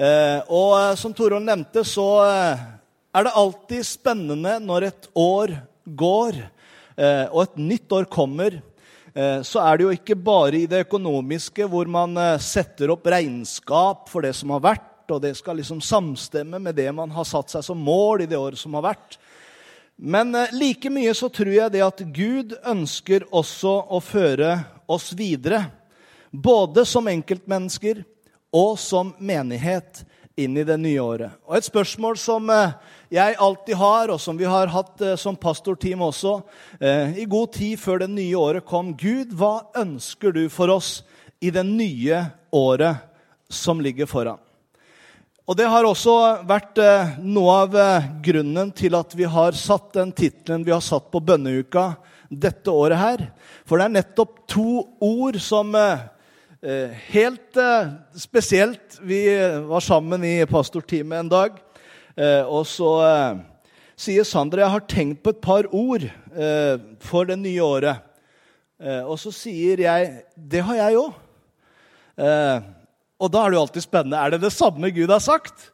Eh, og eh, som Torolf nevnte, så eh, er det alltid spennende når et år går, og et nytt år kommer. Så er det jo ikke bare i det økonomiske hvor man setter opp regnskap for det som har vært, og det skal liksom samstemme med det man har satt seg som mål i det året som har vært. Men like mye så tror jeg det at Gud ønsker også å føre oss videre både som enkeltmennesker og som menighet inn i det nye året. Og Et spørsmål som eh, jeg alltid har, og som vi har hatt eh, som pastorteam også, eh, i god tid før det nye året kom Gud, hva ønsker du for oss i det nye året som ligger foran? Og Det har også vært noe av grunnen til at vi har satt den tittelen vi har satt på bønneuka dette året her. For det er nettopp to ord som helt eh, spesielt Vi var sammen i pastorteamet en dag, eh, og så sier Sander jeg har tenkt på et par ord for det nye året. Og så sier jeg det har jeg òg. Og da er det jo alltid spennende. Er det det samme Gud har sagt?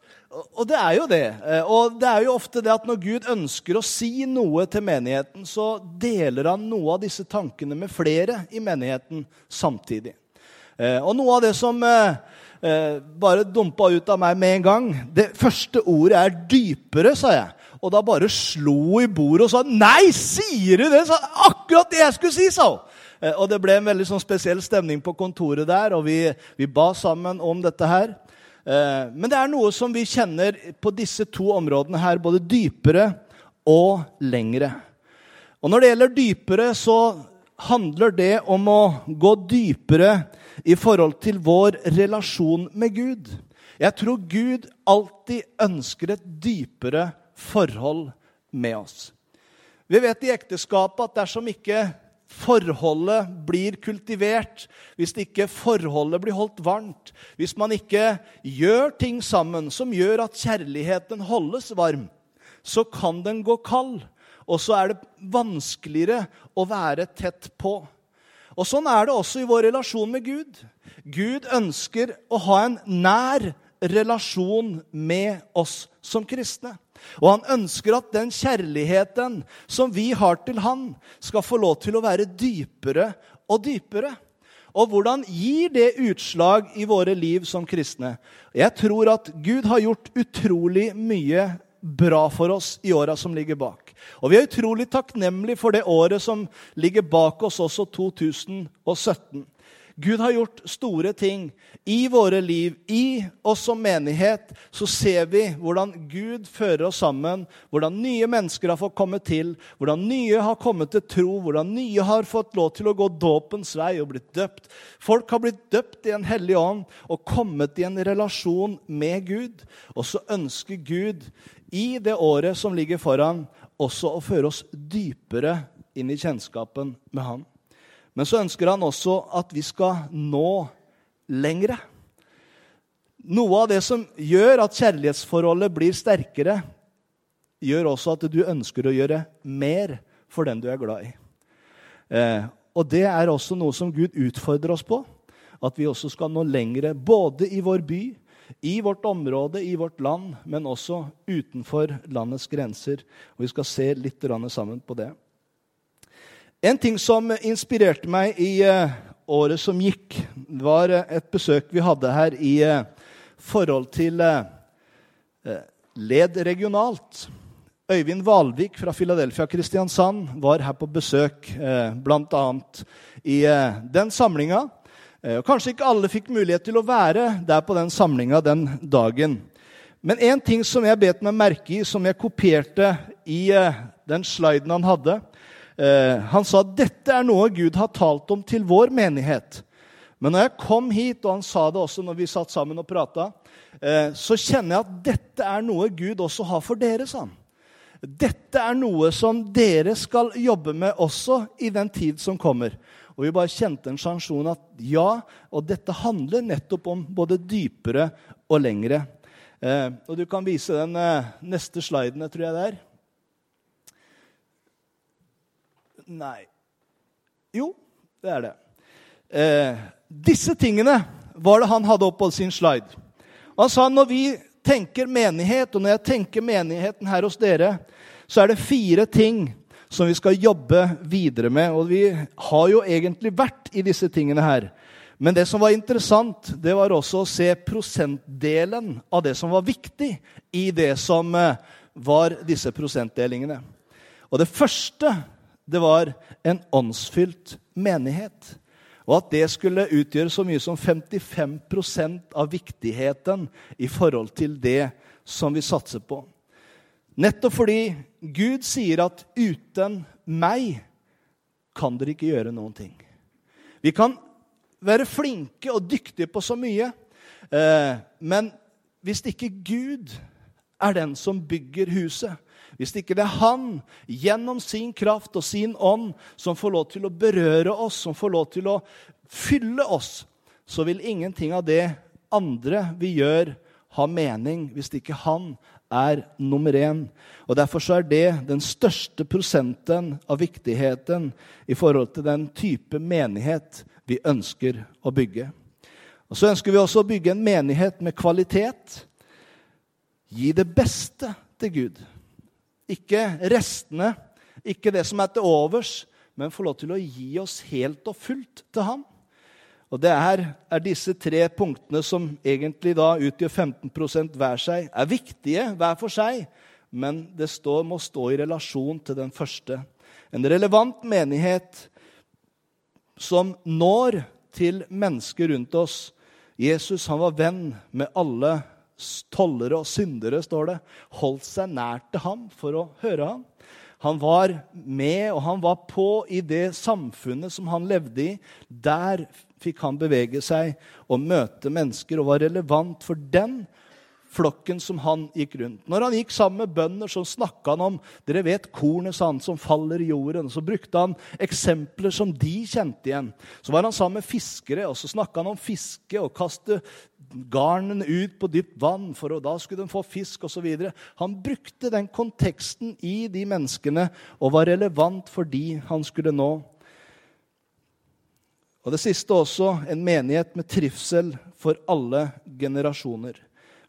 Og det er jo det. Og det er jo ofte det at når Gud ønsker å si noe til menigheten, så deler han noe av disse tankene med flere i menigheten samtidig. Eh, og noe av det som eh, eh, bare dumpa ut av meg med en gang Det første ordet er 'dypere', sa jeg. Og da bare slo i bordet og sa 'Nei, sier du det?' Sa, akkurat det jeg skulle si, sa hun. Og det ble en veldig sånn spesiell stemning på kontoret der, og vi, vi ba sammen om dette her. Men det er noe som vi kjenner på disse to områdene her, både dypere og lengre. Og når det gjelder dypere, så handler det om å gå dypere i forhold til vår relasjon med Gud. Jeg tror Gud alltid ønsker et dypere forhold med oss. Vi vet i ekteskapet at dersom ikke forholdet blir kultivert, hvis ikke forholdet blir holdt varmt, hvis man ikke gjør ting sammen som gjør at kjærligheten holdes varm, så kan den gå kald. Og så er det vanskeligere å være tett på. Og Sånn er det også i vår relasjon med Gud. Gud ønsker å ha en nær relasjon med oss som kristne. Og han ønsker at den kjærligheten som vi har til han, skal få lov til å være dypere og dypere. Og hvordan gir det utslag i våre liv som kristne? Jeg tror at Gud har gjort utrolig mye bra for oss i åra som ligger bak. Og vi er utrolig takknemlige for det året som ligger bak oss, også 2017. Gud har gjort store ting i våre liv. I oss som menighet så ser vi hvordan Gud fører oss sammen, hvordan nye mennesker har fått komme til, hvordan nye har kommet til tro, hvordan nye har fått lov til å gå dåpens vei og blitt døpt. Folk har blitt døpt i en hellig ånd og kommet i en relasjon med Gud. Og så ønsker Gud i det året som ligger foran, også å føre oss dypere inn i kjennskapen med Han. Men så ønsker han også at vi skal nå lengre. Noe av det som gjør at kjærlighetsforholdet blir sterkere, gjør også at du ønsker å gjøre mer for den du er glad i. Eh, og det er også noe som Gud utfordrer oss på. At vi også skal nå lengre, både i vår by i vårt område, i vårt land, men også utenfor landets grenser. Og Vi skal se litt sammen på det. En ting som inspirerte meg i eh, året som gikk, var eh, et besøk vi hadde her i eh, forhold til led regionalt. Øyvind Valvik fra Philadelphia Kristiansand var her på besøk, bl.a. i den samlinga og Kanskje ikke alle fikk mulighet til å være der på den samlinga den dagen. Men én ting som jeg bet meg merke i, som jeg kopierte i eh, den sliden han hadde eh, Han sa dette er noe Gud har talt om til vår menighet. Men når jeg kom hit, og han sa det også når vi satt sammen og prata, eh, så kjenner jeg at dette er noe Gud også har for dere, sa han. Dette er noe som dere skal jobbe med også i den tid som kommer. Og vi bare kjente en sanksjon at ja, og dette handler nettopp om både dypere og lengre. Eh, og du kan vise den eh, neste sliden, tror jeg det er. Nei Jo, det er det. Eh, disse tingene var det han hadde opp på sin slide. Han sa når vi tenker menighet, og når jeg tenker menigheten her hos dere, så er det fire ting som vi skal jobbe videre med. Og vi har jo egentlig vært i disse tingene her. Men det som var interessant, det var også å se prosentdelen av det som var viktig i det som eh, var disse prosentdelingene. Og det første, det var en åndsfylt menighet. Og at det skulle utgjøre så mye som 55% av viktigheten i forhold til det som vi satser på. Nettopp fordi Gud sier at 'uten meg kan dere ikke gjøre noen ting'. Vi kan være flinke og dyktige på så mye, eh, men hvis ikke Gud er den som bygger huset, hvis ikke det er Han gjennom sin kraft og sin ånd som får lov til å berøre oss, som får lov til å fylle oss, så vil ingenting av det andre vi gjør, ha mening hvis ikke Han er nummer én. Og Derfor så er det den største prosenten av viktigheten i forhold til den type menighet vi ønsker å bygge. Og Så ønsker vi også å bygge en menighet med kvalitet. Gi det beste til Gud. Ikke restene, ikke det som er til overs, men få lov til å gi oss helt og fullt til ham. Og det er, er, disse tre punktene som egentlig da utgjør 15 hver seg, er viktige hver for seg, men det står, må stå i relasjon til den første. En relevant menighet som når til mennesker rundt oss. Jesus han var venn med alle tollere og syndere, står det. Holdt seg nær til ham for å høre ham. Han var med, og han var på i det samfunnet som han levde i. Der fikk han bevege seg og møte mennesker og var relevant for den flokken som han gikk rundt. Når han gikk sammen med bønder, så snakka han om dere vet kornet sant, som faller i jorden. Så brukte han eksempler som de kjente igjen. Så var han sammen med fiskere, og så snakka han om fiske og kaste garnene ut på dypt vann, for da skulle de få fisk osv. Han brukte den konteksten i de menneskene og var relevant for de han skulle nå. Og det siste også en menighet med trivsel for alle generasjoner.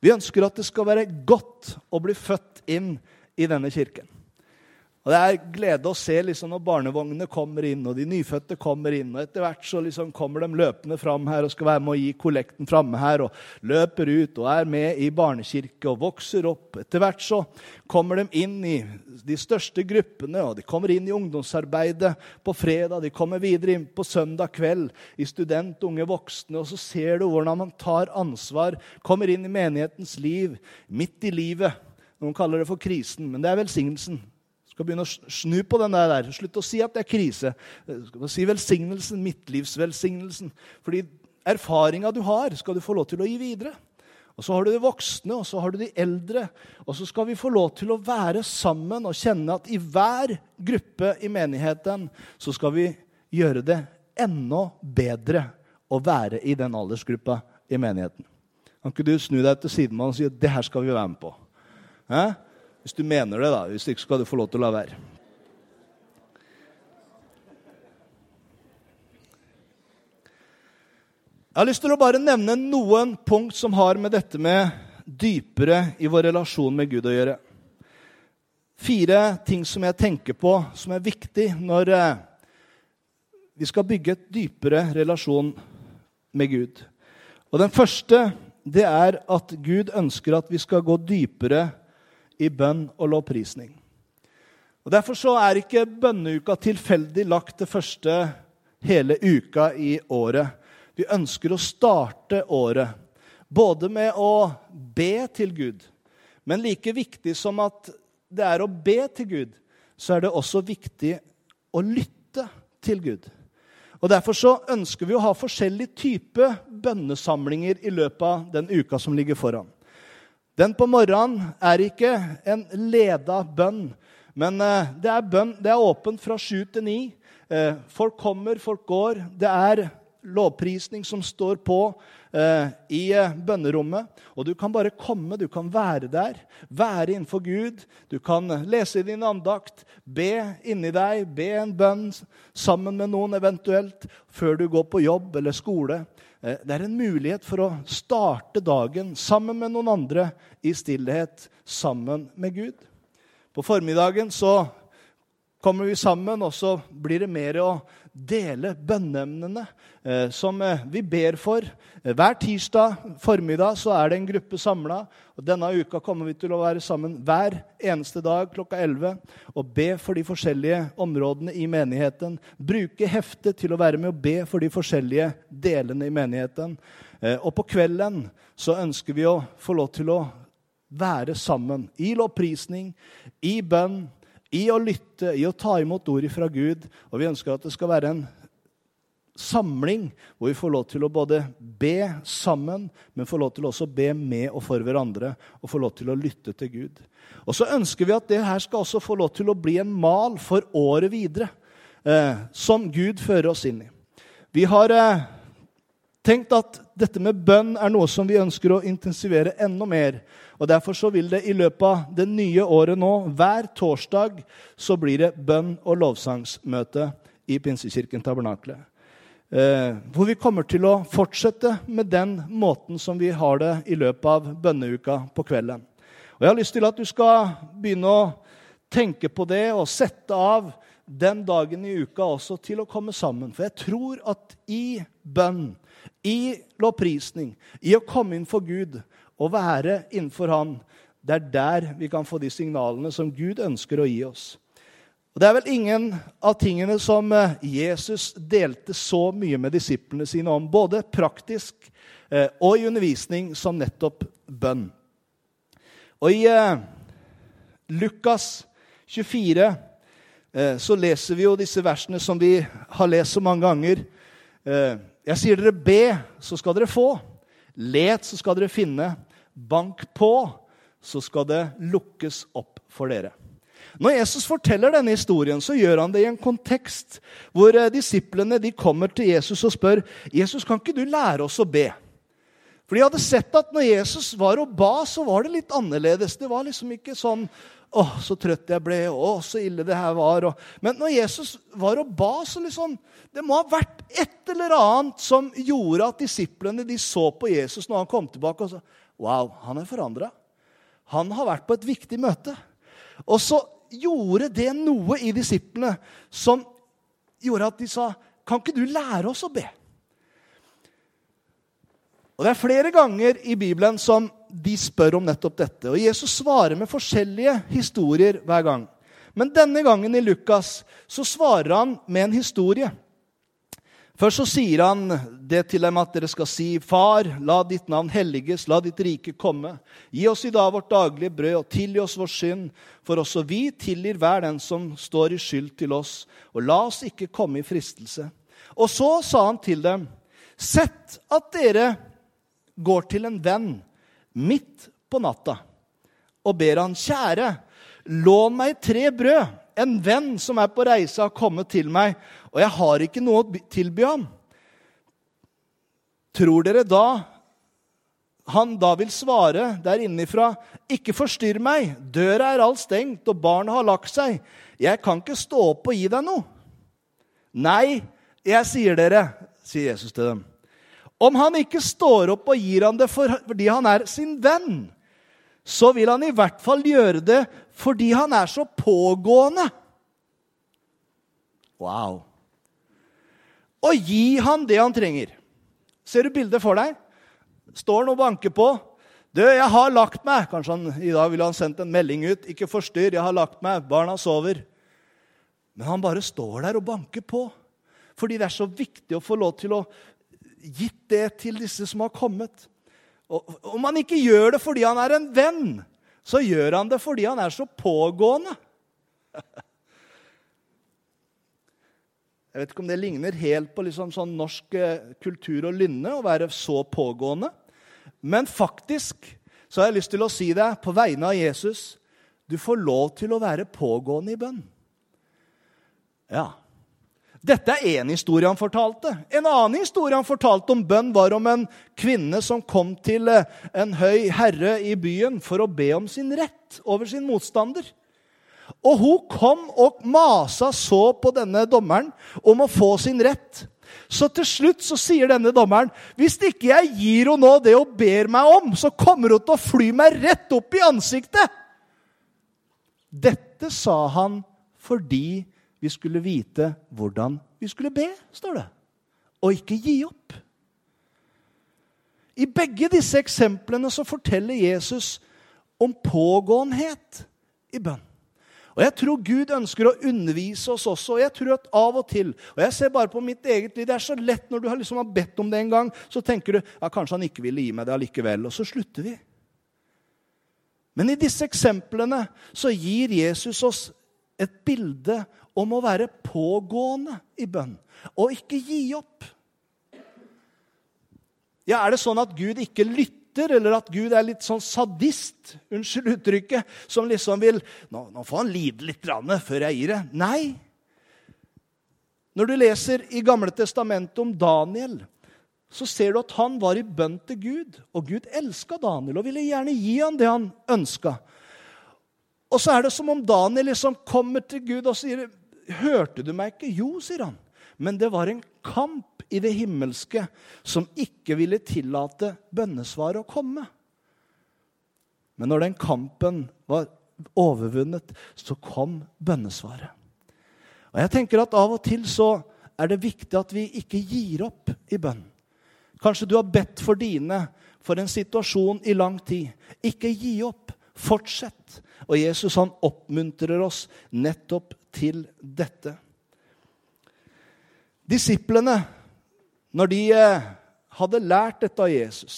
Vi ønsker at det skal være godt å bli født inn i denne kirken. Og Det er glede å se liksom, når barnevognene kommer inn, og de nyfødte kommer inn. og Etter hvert så liksom, kommer de løpende fram her og skal være med å gi kollekten framme her. og Løper ut og er med i barnekirke og vokser opp. Etter hvert så kommer de inn i de største gruppene, og de kommer inn i ungdomsarbeidet på fredag. De kommer videre inn på søndag kveld i student, unge voksne. Og så ser du hvordan man tar ansvar, kommer inn i menighetens liv, midt i livet. Noen kaller det for krisen, men det er velsignelsen skal begynne å snu på den der. Slutt å si at det er krise. Skal si velsignelsen, midtlivsvelsignelsen. Fordi erfaringa du har, skal du få lov til å gi videre. Og Så har du de voksne, og så har du de eldre. Og så skal vi få lov til å være sammen og kjenne at i hver gruppe i menigheten så skal vi gjøre det enda bedre å være i den aldersgruppa i menigheten. Kan ikke du snu deg til sidemannen og si at det her skal vi være med på? Eh? Hvis du mener det, da. Hvis ikke skal du få lov til å la være. Jeg har lyst til å bare nevne noen punkt som har med dette med dypere i vår relasjon med Gud å gjøre. Fire ting som jeg tenker på som er viktig når eh, vi skal bygge et dypere relasjon med Gud. Og Den første det er at Gud ønsker at vi skal gå dypere i bønn og lovprisning. Og Derfor så er ikke bønneuka tilfeldig lagt til første hele uka i året. Vi ønsker å starte året både med å be til Gud, men like viktig som at det er å be til Gud, så er det også viktig å lytte til Gud. Og Derfor så ønsker vi å ha forskjellige typer bønnesamlinger i løpet av den uka som ligger foran. Den på morgenen er ikke en leda bønn, men eh, det er, bønn, det er åpent fra sju til ni. Eh, folk kommer, folk går. Det er lovprisning som står på eh, i bønnerommet. Og du kan bare komme, du kan være der, være innenfor Gud. Du kan lese i din andakt, be inni deg, be en bønn sammen med noen eventuelt før du går på jobb eller skole. Eh, det er en mulighet for å starte dagen sammen med noen andre i stillhet, sammen med Gud. På formiddagen så kommer vi sammen, og så blir det mer å dele bønneemnene eh, som eh, vi ber for. Eh, hver tirsdag formiddag så er det en gruppe samla. Denne uka kommer vi til å være sammen hver eneste dag klokka 11 og be for de forskjellige områdene i menigheten. Bruke heftet til å være med og be for de forskjellige delene i menigheten. Eh, og på kvelden så ønsker vi å få lov til å være sammen i lovprisning, i bønn i å lytte, i å ta imot ord fra Gud. Og vi ønsker at det skal være en samling hvor vi får lov til å både be sammen, men får lov til også å be med og for hverandre, og få lov til å lytte til Gud. Og så ønsker vi at det her skal også få lov til å bli en mal for året videre, eh, som Gud fører oss inn i. Vi har eh, tenkt at dette med bønn er noe som vi ønsker å intensivere enda mer. Og Derfor så vil det i løpet av det nye året nå, hver torsdag, så blir det bønn- og lovsangsmøte i Pinsekirken Tabernakle. Eh, hvor vi kommer til å fortsette med den måten som vi har det i løpet av bønneuka på kvelden. Og Jeg har lyst til at du skal begynne å tenke på det og sette av den dagen i uka også til å komme sammen. For jeg tror at i bønn, i lovprisning, i å komme inn for Gud, og være innenfor Han, det er der vi kan få de signalene som Gud ønsker å gi oss. Og Det er vel ingen av tingene som eh, Jesus delte så mye med disiplene sine om, både praktisk eh, og i undervisning, som nettopp bønn. Og I eh, Lukas 24 så leser vi jo disse versene som vi har lest så mange ganger. Jeg sier dere be, så skal dere få. Let, så skal dere finne. Bank på, så skal det lukkes opp for dere. Når Jesus forteller denne historien, så gjør han det i en kontekst hvor eh, disiplene de kommer til Jesus og spør Jesus, kan ikke du lære oss å be. For de hadde sett at når Jesus var og ba, så var det litt annerledes. Det var liksom ikke sånn å, så trøtt jeg ble. Å, så ille det her var. Men når Jesus var og ba, så liksom Det må ha vært et eller annet som gjorde at disiplene de så på Jesus når han kom tilbake. og sa, Wow, han er forandra. Han har vært på et viktig møte. Og så gjorde det noe i disiplene som gjorde at de sa Kan ikke du lære oss å be? Og Det er flere ganger i Bibelen som de spør om nettopp dette. Og Jesus svarer med forskjellige historier hver gang. Men denne gangen i Lukas så svarer han med en historie. Først så sier han det til dem at dere skal si, 'Far, la ditt navn helliges, la ditt rike komme.' 'Gi oss i dag vårt daglige brød, og tilgi oss vår synd.' 'For også vi tilgir hver den som står i skyld til oss.' 'Og la oss ikke komme i fristelse.' Og så sa han til dem, 'Sett at dere går til en venn midt på natta' og ber han, 'Kjære, lån meg tre brød.' en venn som er på reise, har kommet til meg, og jeg har ikke noe å tilby ham. Tror dere da han da vil svare der innifra, 'Ikke forstyrr meg, døra er alt stengt, og barnet har lagt seg.' 'Jeg kan ikke stå opp og gi deg noe.' 'Nei, jeg sier dere', sier Jesus til dem. 'Om han ikke står opp og gir han det fordi han er sin venn,' så vil han i hvert fall gjøre det fordi han er så pågående. Wow. Og gi han det han trenger. Ser du bildet for deg? Står han og banker på. 'Du, jeg har lagt meg.' Kanskje han, i dag ville han sendt en melding ut. 'Ikke forstyrr, jeg har lagt meg. Barna sover.' Men han bare står der og banker på. Fordi det er så viktig å få lov til å gitt det til disse som har kommet. Og om han ikke gjør det fordi han er en venn, så gjør han det fordi han er så pågående. Jeg vet ikke om det ligner helt på liksom sånn norsk eh, kultur og lynne å være så pågående. Men faktisk så har jeg lyst til å si deg på vegne av Jesus du får lov til å være pågående i bønn. Ja. Dette er én historie han fortalte. En annen historie han fortalte om bønn, var om en kvinne som kom til eh, en høy herre i byen for å be om sin rett over sin motstander. Og hun kom og masa så på denne dommeren om å få sin rett. Så til slutt så sier denne dommeren hvis ikke jeg gir henne nå det hun ber meg om, så kommer hun til å fly meg rett opp i ansiktet. Dette sa han fordi vi skulle vite hvordan vi skulle be, står det. Og ikke gi opp. I begge disse eksemplene så forteller Jesus om pågåenhet i bønn. Og Jeg tror Gud ønsker å undervise oss også. og jeg tror at av og til, og jeg ser bare på mitt eget liv, Det er så lett når du har liksom bedt om det en gang, så tenker du ja, kanskje han ikke ville gi meg det allikevel. Og så slutter vi. Men i disse eksemplene så gir Jesus oss et bilde om å være pågående i bønn og ikke gi opp. Ja, Er det sånn at Gud ikke lytter? eller at Gud er litt sånn sadist, unnskyld uttrykket, som liksom vil Nå, nå får han lide litt før jeg gir det. Nei. Når du leser i Gamle testamentet om Daniel, så ser du at han var i bønn til Gud. Og Gud elska Daniel og ville gjerne gi han det han ønska. Og så er det som om Daniel liksom kommer til Gud og sier, 'Hørte du meg ikke?' Jo, sier han. Men det var en kamp i det himmelske som ikke ville tillate bønnesvaret å komme. Men når den kampen var overvunnet, så kom bønnesvaret. Og jeg tenker at Av og til så er det viktig at vi ikke gir opp i bønn. Kanskje du har bedt for dine for en situasjon i lang tid. Ikke gi opp. Fortsett. Og Jesus han oppmuntrer oss nettopp til dette. Disiplene, når de eh, hadde lært dette av Jesus,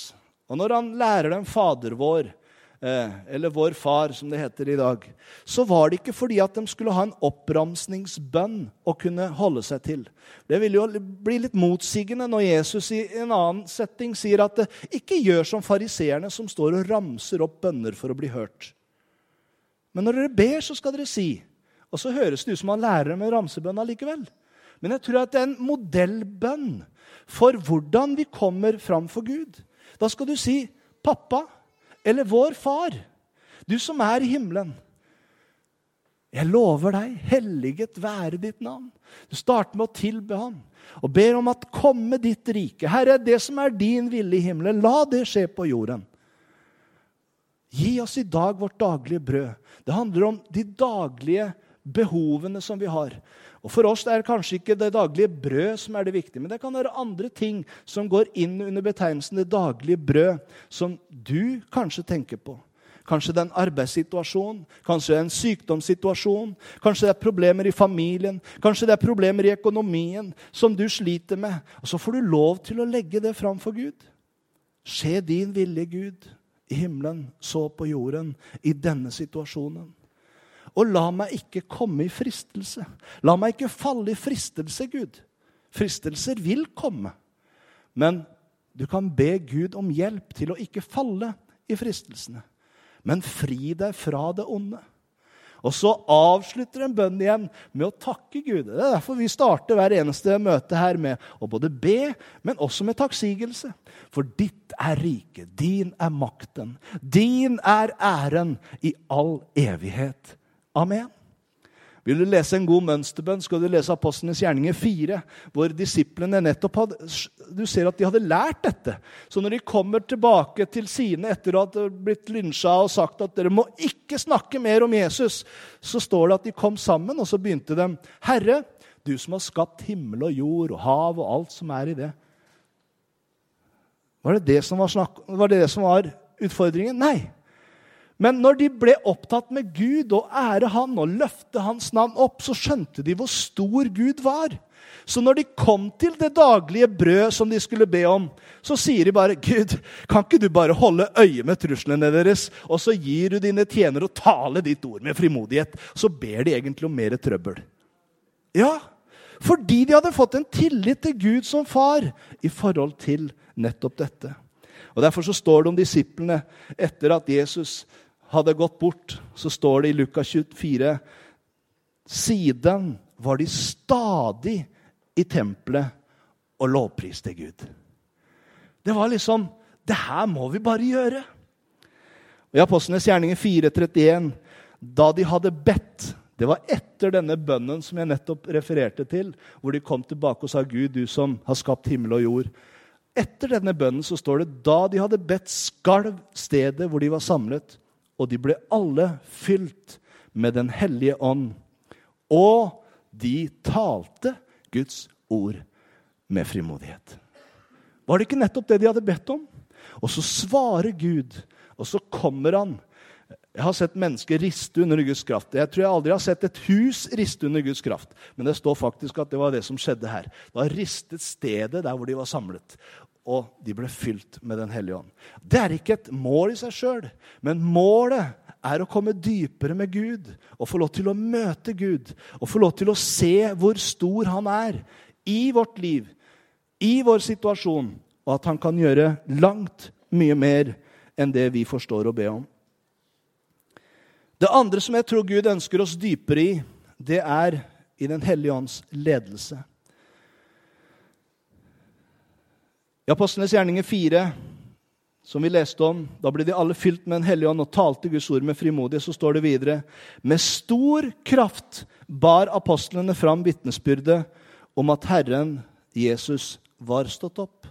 og når han lærer dem Fader vår, eller Vår Far, som det heter i dag, så var det ikke fordi at de skulle ha en oppramsningsbønn å kunne holde seg til. Det vil jo bli litt motsigende når Jesus i en annen setting sier at det ikke gjør som fariseerne, som står og ramser opp bønner for å bli hørt. Men når dere ber, så skal dere si Og så høres det ut som han lærer en ramsebønn allikevel. Men jeg tror at det er en modellbønn for hvordan vi kommer fram for Gud. Da skal du si 'Pappa' eller 'Vår Far', du som er i himmelen. Jeg lover deg, helliget være ditt navn. Du starter med å tilbe ham og ber om at komme ditt rike. Herre, det som er din vilje i himmelen, la det skje på jorden. Gi oss i dag vårt daglige brød. Det handler om de daglige behovene som vi har. Og For oss er det kanskje ikke det daglige brød som er det viktige, men det kan være andre ting som går inn under betegnelsen det daglige brød, som du kanskje tenker på. Kanskje det er en arbeidssituasjon, kanskje det er en sykdomssituasjon, kanskje det er problemer i familien, kanskje det er problemer i økonomien som du sliter med. Og Så får du lov til å legge det fram for Gud. Skje din vilje, Gud, i himmelen, så på jorden, i denne situasjonen. Og la meg ikke komme i fristelse. La meg ikke falle i fristelse, Gud. Fristelser vil komme. Men du kan be Gud om hjelp til å ikke falle i fristelsene. Men fri deg fra det onde. Og så avslutter en bønn igjen med å takke Gud. Det er derfor vi starter hver eneste møte her med å både be, men også med takksigelse. For ditt er riket, din er makten, din er æren i all evighet. Amen. Vil du lese en god mønsterbønn, skal du lese Apostlenes gjerninger 4, hvor disiplene nettopp hadde, du ser at de hadde lært dette. Så når de kommer tilbake til sine etter å ha blitt lynsja og sagt at dere må ikke snakke mer om Jesus, så står det at de kom sammen, og så begynte de. Herre, du som har skapt himmel og jord og hav og alt som er i det. Var det det som var, snakk, var, det som var utfordringen? Nei. Men når de ble opptatt med Gud og ære Han og løfte Hans navn opp, så skjønte de hvor stor Gud var. Så når de kom til det daglige brød som de skulle be om, så sier de bare, 'Gud, kan ikke du bare holde øye med truslene deres?' 'Og så gir du dine tjenere å tale ditt ord med frimodighet.' Så ber de egentlig om mer trøbbel. Ja, Fordi de hadde fått en tillit til Gud som far i forhold til nettopp dette. Og Derfor så står det om disiplene etter at Jesus hadde gått bort. Så står det i Lukas 24 Siden var de stadig i tempelet og lovpriste Gud. Det var liksom Det her må vi bare gjøre. Og I Apostlenes gjerninger 4.31, da de hadde bedt Det var etter denne bønnen som jeg nettopp refererte til, hvor de kom tilbake og sa, 'Gud, du som har skapt himmel og jord'. Etter denne bønnen så står det da de hadde bedt, skalv stedet hvor de var samlet, og de ble alle fylt med Den hellige ånd. Og de talte Guds ord med frimodighet. Var det ikke nettopp det de hadde bedt om? Og så svarer Gud, og så kommer han. Jeg har sett mennesker riste under Guds kraft. Jeg tror jeg aldri har sett et hus riste under Guds kraft. Men det står faktisk at det var det som skjedde her. Da ristet stedet der hvor de var samlet. Og de ble fylt med Den hellige ånd. Det er ikke et mål i seg sjøl, men målet er å komme dypere med Gud og få lov til å møte Gud og få lov til å se hvor stor han er i vårt liv, i vår situasjon, og at han kan gjøre langt mye mer enn det vi forstår å be om. Det andre som jeg tror Gud ønsker oss dypere i, det er i Den hellige ånds ledelse. I Apostlenes gjerninger 4, som vi leste om, da ble de alle fylt med Den hellige ånd og talte Guds ord med frimodighet. Så står det videre med stor kraft bar apostlene fram vitnesbyrdet om at Herren Jesus var stått opp.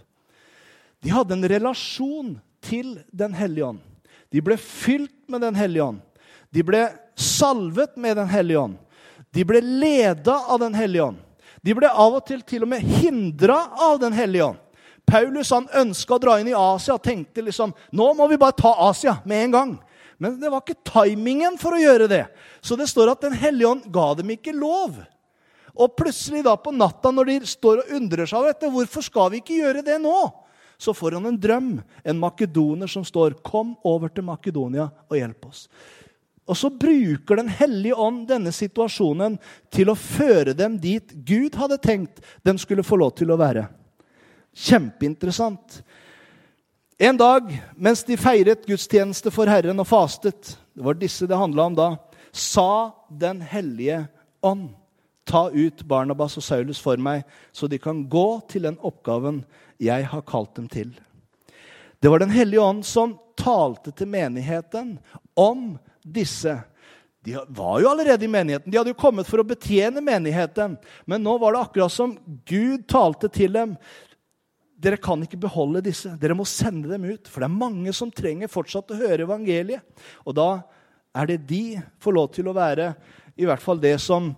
De hadde en relasjon til Den hellige ånd. De ble fylt med Den hellige ånd. De ble salvet med Den hellige ånd. De ble leda av Den hellige ånd. De ble av og til til og med hindra av Den hellige ånd. Paulus han ønska å dra inn i Asia og tenkte liksom nå må vi bare ta Asia med en gang. Men det var ikke timingen for å gjøre det. Så det står at Den hellige ånd ga dem ikke lov. Og plutselig da på natta når de står og undrer seg over dette, hvorfor skal vi ikke gjøre det nå? Så får han en drøm, en makedoner som står 'Kom over til Makedonia og hjelp oss'. Og så bruker Den hellige ånd denne situasjonen til å føre dem dit Gud hadde tenkt den skulle få lov til å være. Kjempeinteressant. En dag mens de feiret gudstjeneste for Herren og fastet, det var disse det handla om da, sa Den hellige ånd, ta ut Barnabas og Saulus for meg, så de kan gå til den oppgaven jeg har kalt dem til. Det var Den hellige ånd som talte til menigheten om disse. De var jo allerede i menigheten. De hadde jo kommet for å betjene menigheten. Men nå var det akkurat som Gud talte til dem. Dere kan ikke beholde disse. Dere må sende dem ut. For det er mange som trenger fortsatt å høre evangeliet. Og da er det de får lov til å være i hvert fall det som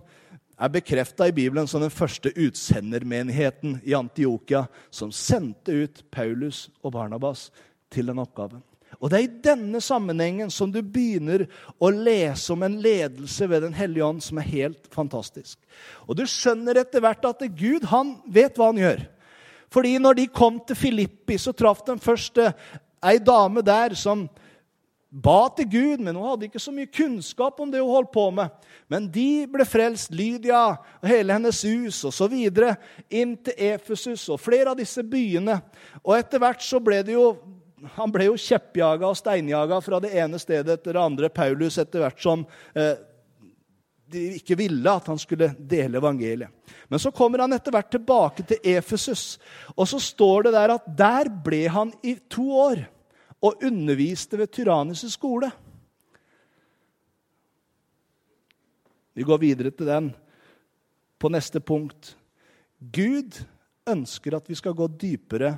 er bekrefta i Bibelen som den første utsendermenigheten i Antiokia, som sendte ut Paulus og Barnabas til den oppgaven. Og Det er i denne sammenhengen som du begynner å lese om en ledelse ved Den hellige ånd som er helt fantastisk. Og Du skjønner etter hvert at Gud han vet hva han gjør. Fordi når de kom til Filippi, så traff de først ei dame der som ba til Gud, men hun hadde ikke så mye kunnskap om det hun holdt på med. Men de ble frelst, Lydia og hele hennes hus osv., inn til Efesus og flere av disse byene. Og etter hvert så ble det jo han ble jo kjeppjaga og steinjaga fra det ene stedet etter det andre. Paulus etter hvert som eh, de ikke ville at han skulle dele evangeliet. Men så kommer han etter hvert tilbake til Efesus, og så står det der at der ble han i to år og underviste ved Tyrannis skole. Vi går videre til den på neste punkt. Gud ønsker at vi skal gå dypere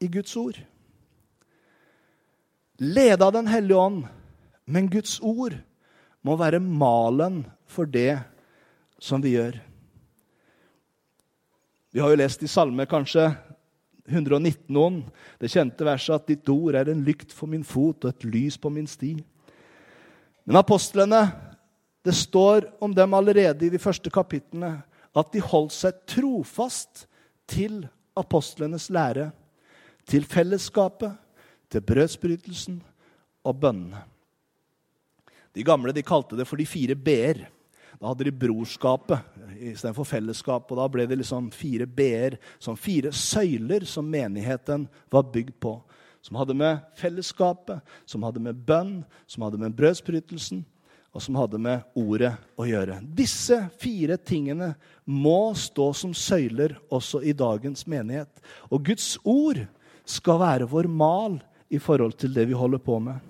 i Guds ord. Lede av Den hellige ånd, men Guds ord må være malen for det som vi gjør. Vi har jo lest i Salme kanskje 119 noen, det kjente verset at 'ditt ord er en lykt for min fot og et lys på min sti'. Men apostlene, det står om dem allerede i de første kapitlene at de holdt seg trofast til apostlenes lære, til fellesskapet, til brødsbrytelsen og bønnene. De gamle de kalte det for de fire b-er. Da hadde de brorskapet. istedenfor fellesskap. Og da ble det liksom fire b-er, som fire søyler som menigheten var bygd på. Som hadde med fellesskapet, som hadde med bønn, som hadde med brødsbrytelsen, og som hadde med ordet å gjøre. Disse fire tingene må stå som søyler også i dagens menighet. Og Guds ord skal være vår mal i forhold til det vi holder på med.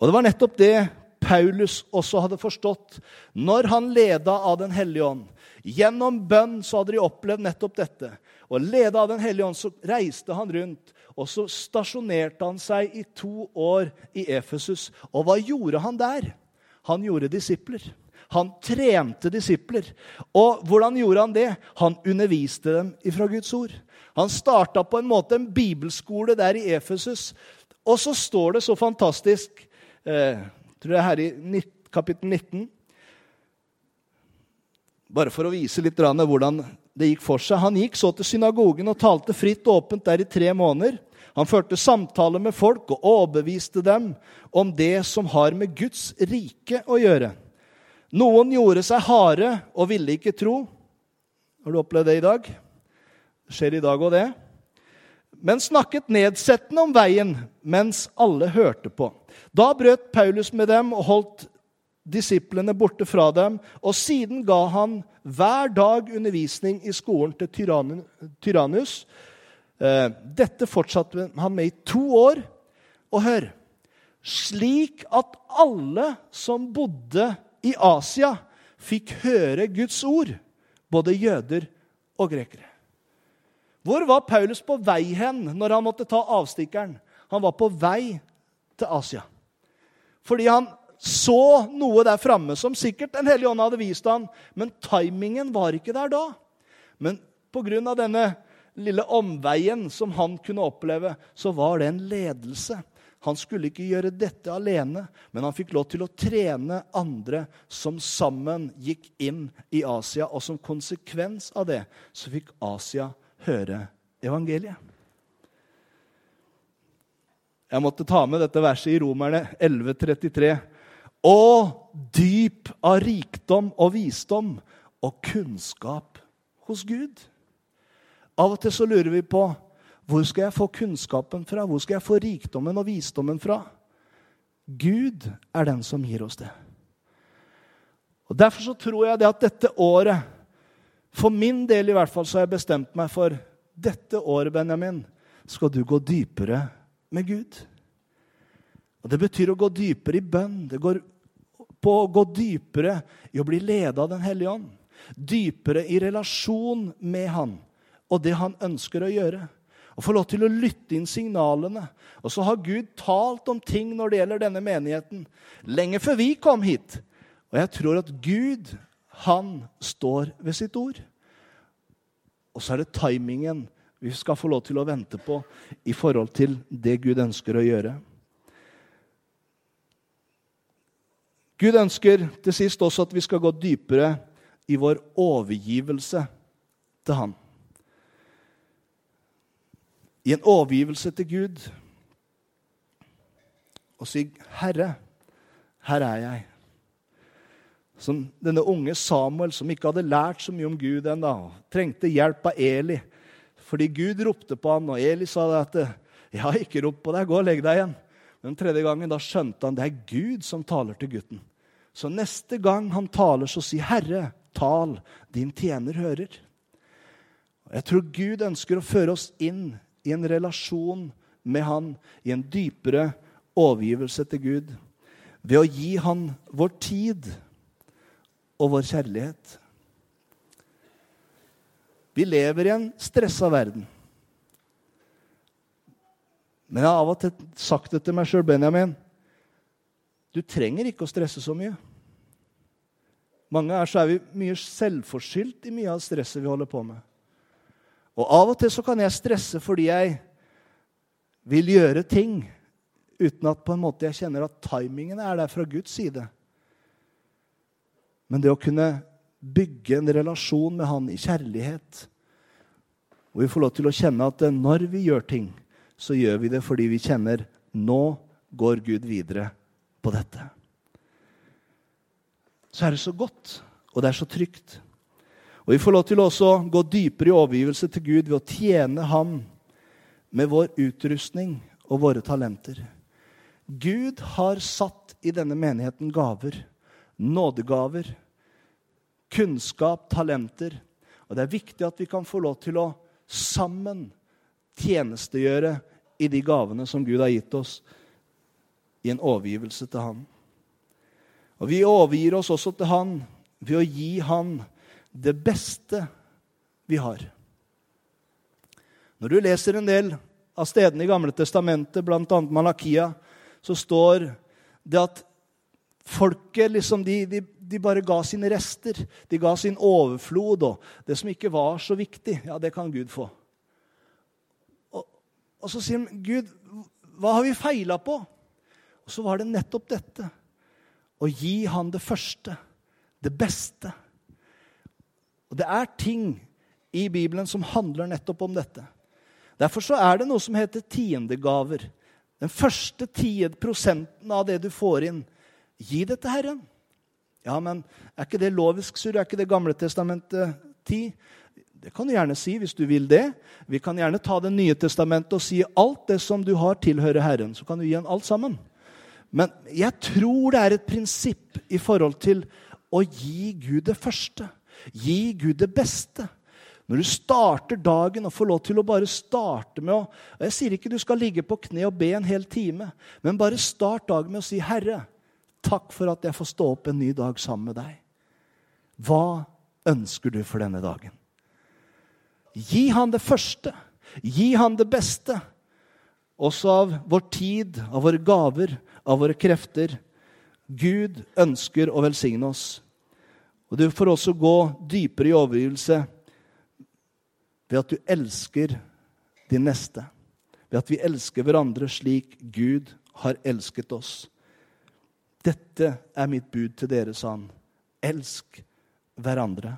Og det var nettopp det Paulus også hadde forstått når han leda av Den hellige ånd. Gjennom bønn så hadde de opplevd nettopp dette. Og leda av Den hellige ånd så reiste han rundt, og så stasjonerte han seg i to år i Efesus. Og hva gjorde han der? Han gjorde disipler. Han trente disipler. Og hvordan gjorde han det? Han underviste dem ifra Guds ord. Han starta på en måte en bibelskole der i Efesus. Og så står det så fantastisk eh, tror det er her i kapittel 19 Bare for å vise litt hvordan det gikk for seg. Han gikk så til synagogen og talte fritt og åpent der i tre måneder. Han førte samtaler med folk og overbeviste dem om det som har med Guds rike å gjøre. Noen gjorde seg harde og ville ikke tro. Har du opplevd det i dag? Det skjer i dag òg, det. Men snakket nedsettende om veien mens alle hørte på. Da brøt Paulus med dem og holdt disiplene borte fra dem. Og siden ga han hver dag undervisning i skolen til Tyrannus Eh, dette fortsatte han med i to år. Og hør Slik at alle som bodde i Asia, fikk høre Guds ord, både jøder og grekere. Hvor var Paulus på vei hen når han måtte ta avstikkeren? Han var på vei til Asia. Fordi han så noe der framme som sikkert Den hellige ånd hadde vist ham, men timingen var ikke der da. Men pga. denne lille omveien som han kunne oppleve, så var det en ledelse. Han skulle ikke gjøre dette alene, men han fikk lov til å trene andre som sammen gikk inn i Asia. Og som konsekvens av det så fikk Asia høre evangeliet. Jeg måtte ta med dette verset i Romerne 11,33. Og dyp av rikdom og visdom og kunnskap hos Gud. Av og til så lurer vi på hvor skal jeg få kunnskapen fra? Hvor skal jeg få rikdommen og visdommen fra? Gud er den som gir oss det. Og Derfor så tror jeg det at dette året, for min del i hvert fall, så har jeg bestemt meg for dette året, Benjamin, skal du gå dypere med Gud. Og Det betyr å gå dypere i bønn. Det går på å gå dypere i å bli ledet av Den hellige ånd. Dypere i relasjon med Han og det han ønsker å gjøre. Og få lov til å lytte inn signalene. Og så har Gud talt om ting når det gjelder denne menigheten, lenge før vi kom hit. Og jeg tror at Gud, han står ved sitt ord. Og så er det timingen vi skal få lov til å vente på i forhold til det Gud ønsker å gjøre. Gud ønsker til sist også at vi skal gå dypere i vår overgivelse til Han i en overgivelse til Gud og si, 'Herre, her er jeg.' Som denne unge Samuel som ikke hadde lært så mye om Gud ennå, trengte hjelp av Eli. Fordi Gud ropte på han, og Eli sa at 'Jeg har ikke ropt på deg, gå og legg deg igjen'. Men tredje gangen da skjønte han det er Gud som taler til gutten. Så neste gang han taler, så si 'Herre, tal, din tjener hører'. Jeg tror Gud ønsker å føre oss inn i en relasjon med Han, i en dypere overgivelse til Gud, ved å gi Han vår tid og vår kjærlighet. Vi lever i en stressa verden. Men jeg har av og til sagt det til meg sjøl, Benjamin. Du trenger ikke å stresse så mye. Mange er så er vi mye selvforskyldt i mye av stresset vi holder på med. Og av og til så kan jeg stresse fordi jeg vil gjøre ting uten at på en måte jeg kjenner at timingen er der fra Guds side. Men det å kunne bygge en relasjon med Han i kjærlighet, Og vi får lov til å kjenne at når vi gjør ting, så gjør vi det fordi vi kjenner nå går Gud videre på dette. Så er det så godt, og det er så trygt. Og vi får lov til også å gå dypere i overgivelse til Gud ved å tjene Ham med vår utrustning og våre talenter. Gud har satt i denne menigheten gaver, nådegaver, kunnskap, talenter. Og det er viktig at vi kan få lov til å sammen tjenestegjøre i de gavene som Gud har gitt oss, i en overgivelse til Han. Og vi overgir oss også til Han ved å gi Han det beste vi har. Når du leser en del av stedene i Gamle Testamentet, bl.a. Malakia, så står det at folket liksom, de, de, de, bare ga sine rester. De ga sin overflod. Og det som ikke var så viktig, ja, det kan Gud få. Og, og så sier de, Gud, hva har vi feila på? Og så var det nettopp dette. Å gi han det første, det beste. Og det er ting i Bibelen som handler nettopp om dette. Derfor så er det noe som heter tiendegaver. Den første 10 prosenten av det du får inn, gi det til Herren. Ja, men er ikke det lovisk surr? Er ikke det Gamle testamentet 10? Det kan du gjerne si hvis du vil det. Vi kan gjerne ta Det nye testamentet og si alt det som du har, tilhører Herren. Så kan du gi han alt sammen. Men jeg tror det er et prinsipp i forhold til å gi Gud det første. Gi Gud det beste. Når du starter dagen og får lov til å bare starte med å og Jeg sier ikke du skal ligge på kne og be en hel time, men bare start dagen med å si, 'Herre, takk for at jeg får stå opp en ny dag sammen med deg.' Hva ønsker du for denne dagen? Gi han det første. Gi han det beste. Også av vår tid, av våre gaver, av våre krefter. Gud ønsker å velsigne oss. Og du får også gå dypere i overgivelse ved at du elsker din neste. Ved at vi elsker hverandre slik Gud har elsket oss. Dette er mitt bud til dere, sa han. Elsk hverandre.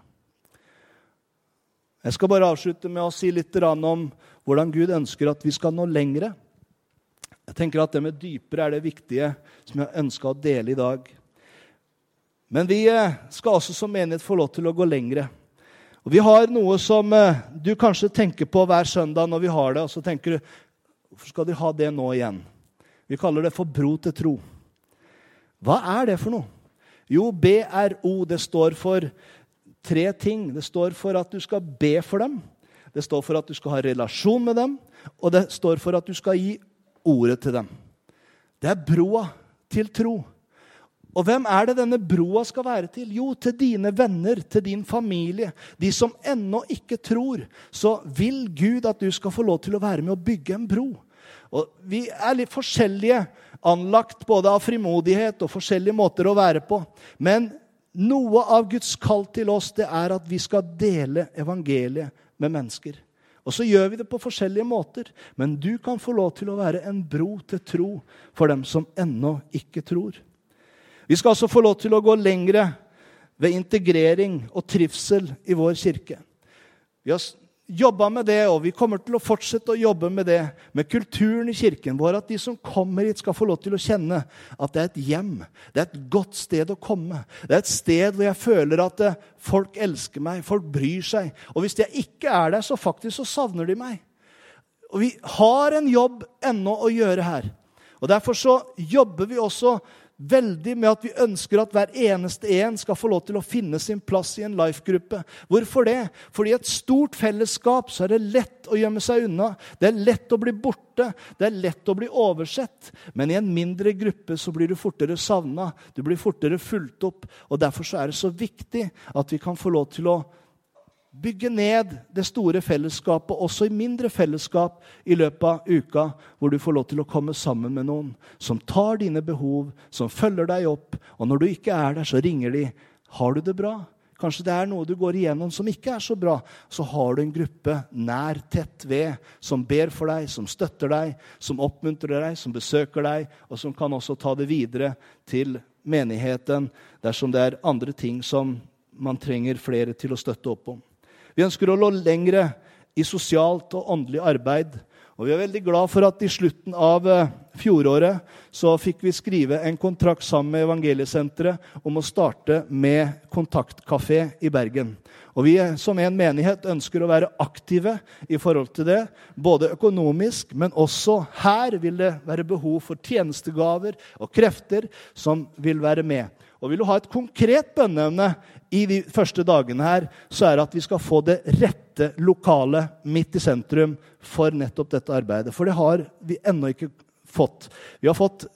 Jeg skal bare avslutte med å si litt om hvordan Gud ønsker at vi skal nå lengre. Jeg tenker at Det med dypere er det viktige som jeg ønska å dele i dag. Men vi eh, skal også som menighet få lov til å gå lengre. Og Vi har noe som eh, du kanskje tenker på hver søndag når vi har det. Og så tenker du hvorfor skal de ha det nå igjen? Vi kaller det for bro til tro. Hva er det for noe? Jo, BRO det står for tre ting. Det står for at du skal be for dem. Det står for at du skal ha relasjon med dem. Og det står for at du skal gi ordet til dem. Det er broa til tro. Og hvem er det denne broa skal være til? Jo, til dine venner, til din familie. De som ennå ikke tror. Så vil Gud at du skal få lov til å være med å bygge en bro. Og Vi er litt forskjellige anlagt både av frimodighet og forskjellige måter å være på. Men noe av Guds kall til oss det er at vi skal dele evangeliet med mennesker. Og så gjør vi det på forskjellige måter. Men du kan få lov til å være en bro til tro for dem som ennå ikke tror. Vi skal altså få lov til å gå lengre ved integrering og trivsel i vår kirke. Vi har jobba med det, og vi kommer til å fortsette å jobbe med det, med kulturen i kirken vår, at de som kommer hit, skal få lov til å kjenne at det er et hjem. Det er et godt sted å komme. Det er et sted hvor jeg føler at eh, folk elsker meg, folk bryr seg. Og hvis jeg ikke er der, så faktisk så savner de meg. Og vi har en jobb ennå å gjøre her. Og Derfor så jobber vi også veldig med at vi ønsker at hver eneste en skal få lov til å finne sin plass i en life-gruppe. Hvorfor det? Fordi i et stort fellesskap så er det lett å gjemme seg unna. Det er lett å bli borte. Det er lett å bli oversett. Men i en mindre gruppe så blir du fortere savna. Du blir fortere fulgt opp. Og Derfor så er det så viktig at vi kan få lov til å bygge ned det store fellesskapet, også i mindre fellesskap, i løpet av uka, hvor du får lov til å komme sammen med noen som tar dine behov, som følger deg opp. Og når du ikke er der, så ringer de. 'Har du det bra?' Kanskje det er noe du går igjennom som ikke er så bra. Så har du en gruppe nær, tett ved, som ber for deg, som støtter deg, som oppmuntrer deg, som besøker deg, og som kan også ta det videre til menigheten dersom det er andre ting som man trenger flere til å støtte opp om. Vi ønsker å nå lengre i sosialt og åndelig arbeid. Og vi er veldig glad for at i slutten av eh, fjoråret så fikk vi skrive en kontrakt sammen med Evangeliesenteret om å starte med kontaktkafé i Bergen. Og Vi som en menighet ønsker å være aktive i forhold til det, både økonomisk, men også her vil det være behov for tjenestegaver og krefter som vil være med. Og Vil du ha et konkret bønneevne i de første dagene her, så er det at vi skal få det rette lokalet midt i sentrum for nettopp dette arbeidet. For det har vi ennå ikke fått. Vi har fått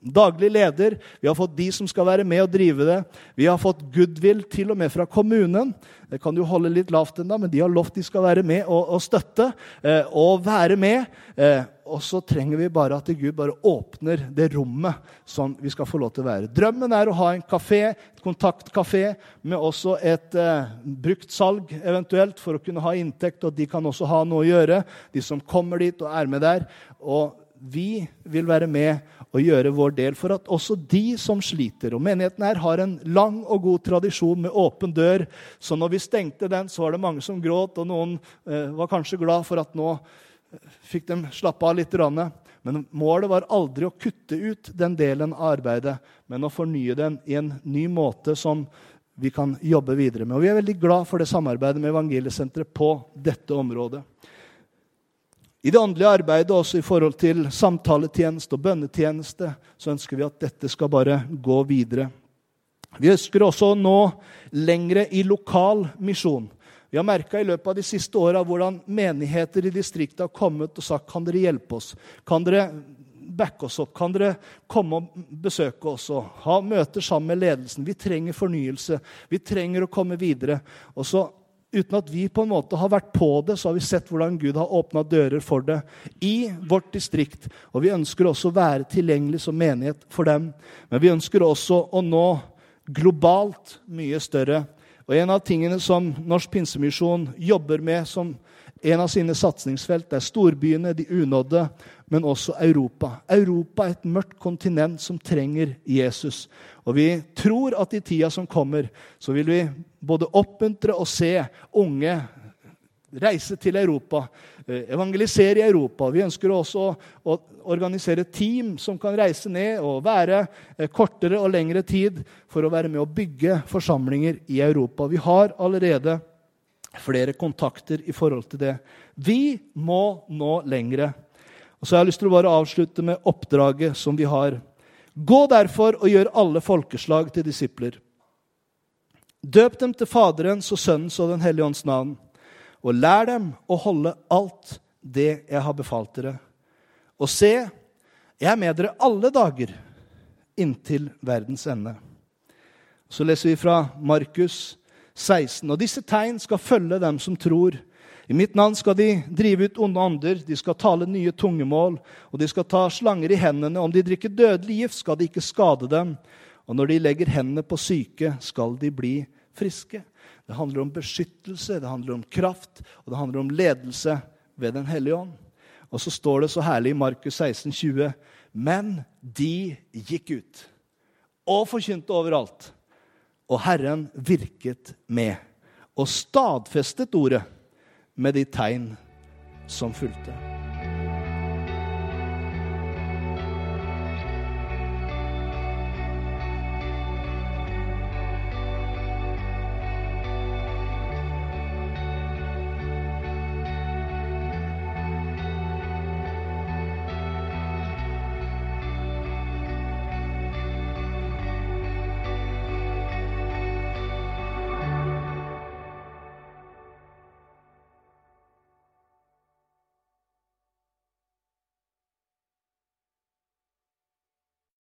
daglig leder, vi har fått de som skal være med og drive det. Vi har fått goodwill til og med fra kommunen. Det kan jo holde litt lavt ennå, men de har lovt de skal være med og, og støtte eh, og være med. Eh, og så trenger vi bare at Gud bare åpner det rommet som vi skal få lov til å være. Drømmen er å ha en kafé, et kontaktkafé med også et eh, bruktsalg eventuelt for å kunne ha inntekt, og de kan også ha noe å gjøre, de som kommer dit og er med der. Og vi vil være med og gjøre vår del for at også de som sliter Og menigheten her har en lang og god tradisjon med åpen dør. Så når vi stengte den, så var det mange som gråt, og noen eh, var kanskje glad for at nå eh, fikk de slappe av litt. Men målet var aldri å kutte ut den delen av arbeidet, men å fornye den i en ny måte som vi kan jobbe videre med. Og Vi er veldig glad for det samarbeidet med Evangeliesenteret på dette området. I det åndelige arbeidet, også i forhold til samtaletjeneste og bønnetjeneste, så ønsker vi at dette skal bare gå videre. Vi ønsker også å nå lengre i lokal misjon. Vi har merka i løpet av de siste åra hvordan menigheter i distriktet har kommet og sagt kan dere hjelpe oss. Kan dere backe oss opp? Kan dere komme og besøke oss og ha møter sammen med ledelsen? Vi trenger fornyelse. Vi trenger å komme videre. Og så uten at vi på en måte har vært på det, så har vi sett hvordan Gud har åpna dører for det i vårt distrikt. Og vi ønsker også å være tilgjengelig som menighet for dem. Men vi ønsker også å nå globalt mye større. Og en av tingene som Norsk Pinsemisjon jobber med som en av sine satsingsfelt, er storbyene, de unådde, men også Europa. Europa er et mørkt kontinent som trenger Jesus. Og vi tror at i tida som kommer, så vil vi både oppmuntre og se unge reise til Europa, eh, evangelisere i Europa. Vi ønsker også å organisere team som kan reise ned og være eh, kortere og lengre tid for å være med å bygge forsamlinger i Europa. Vi har allerede flere kontakter i forhold til det. Vi må nå lengre. Og så har jeg lyst til å bare avslutte med oppdraget som vi har Gå derfor og gjør alle folkeslag til disipler. Døp dem til Faderens og Sønnens og Den hellige ånds navn, og lær dem å holde alt det jeg har befalt dere. Og se, jeg er med dere alle dager inntil verdens ende. Så leser vi fra Markus 16. Og disse tegn skal følge dem som tror. I mitt navn skal de drive ut onde ånder, de skal tale nye tungemål, og de skal ta slanger i hendene. Om de drikker dødelig gift, skal de ikke skade dem. Og når de legger hendene på syke, skal de bli friske. Det handler om beskyttelse, det handler om kraft, og det handler om ledelse ved Den hellige ånd. Og så står det så herlig i Markus 16, 20, Men de gikk ut og forkynte overalt. Og Herren virket med og stadfestet ordet med de tegn som fulgte.